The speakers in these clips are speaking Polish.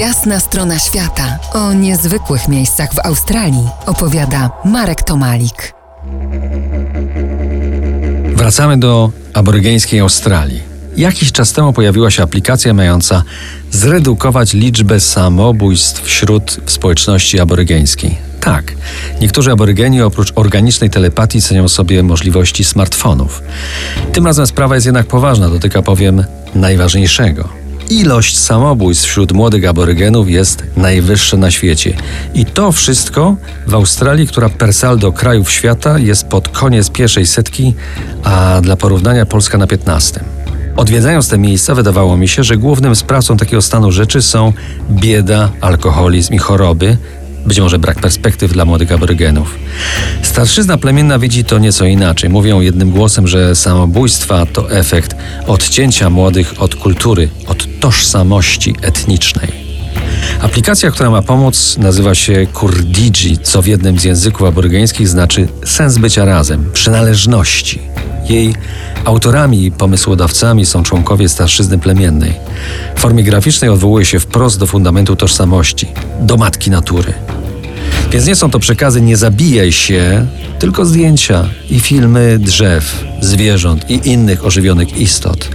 Jasna strona świata o niezwykłych miejscach w Australii opowiada Marek Tomalik. Wracamy do aborygeńskiej Australii. Jakiś czas temu pojawiła się aplikacja mająca zredukować liczbę samobójstw wśród społeczności aborygeńskiej. Tak, niektórzy aborygeni oprócz organicznej telepatii cenią sobie możliwości smartfonów. Tym razem sprawa jest jednak poważna, dotyka powiem najważniejszego ilość samobójstw wśród młodych aborygenów jest najwyższa na świecie. I to wszystko w Australii, która per saldo krajów świata jest pod koniec pierwszej setki, a dla porównania Polska na 15. Odwiedzając te miejsca, wydawało mi się, że głównym sprawcą takiego stanu rzeczy są bieda, alkoholizm i choroby, być może brak perspektyw dla młodych aborygenów. Starszyzna plemienna widzi to nieco inaczej. Mówią jednym głosem, że samobójstwa to efekt odcięcia młodych od kultury, od tożsamości etnicznej. Aplikacja, która ma pomóc, nazywa się Kurdiji, co w jednym z języków aborygeńskich znaczy sens bycia razem, przynależności. Jej autorami i pomysłodawcami są członkowie starszyzny plemiennej. W formie graficznej odwołuje się wprost do fundamentu tożsamości, do matki natury. Więc nie są to przekazy nie zabijaj się, tylko zdjęcia i filmy drzew, zwierząt i innych ożywionych istot.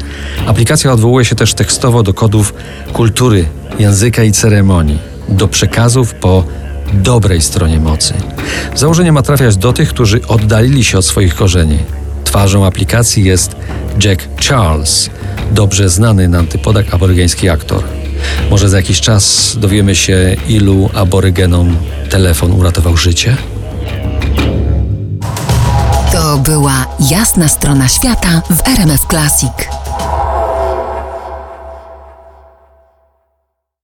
Aplikacja odwołuje się też tekstowo do kodów kultury, języka i ceremonii, do przekazów po dobrej stronie mocy. Założenie ma trafiać do tych, którzy oddalili się od swoich korzeni. Twarzą aplikacji jest Jack Charles, dobrze znany na antypodach aborygeński aktor. Może za jakiś czas dowiemy się, ilu aborygenom telefon uratował życie? To była jasna strona świata w RMF Classic.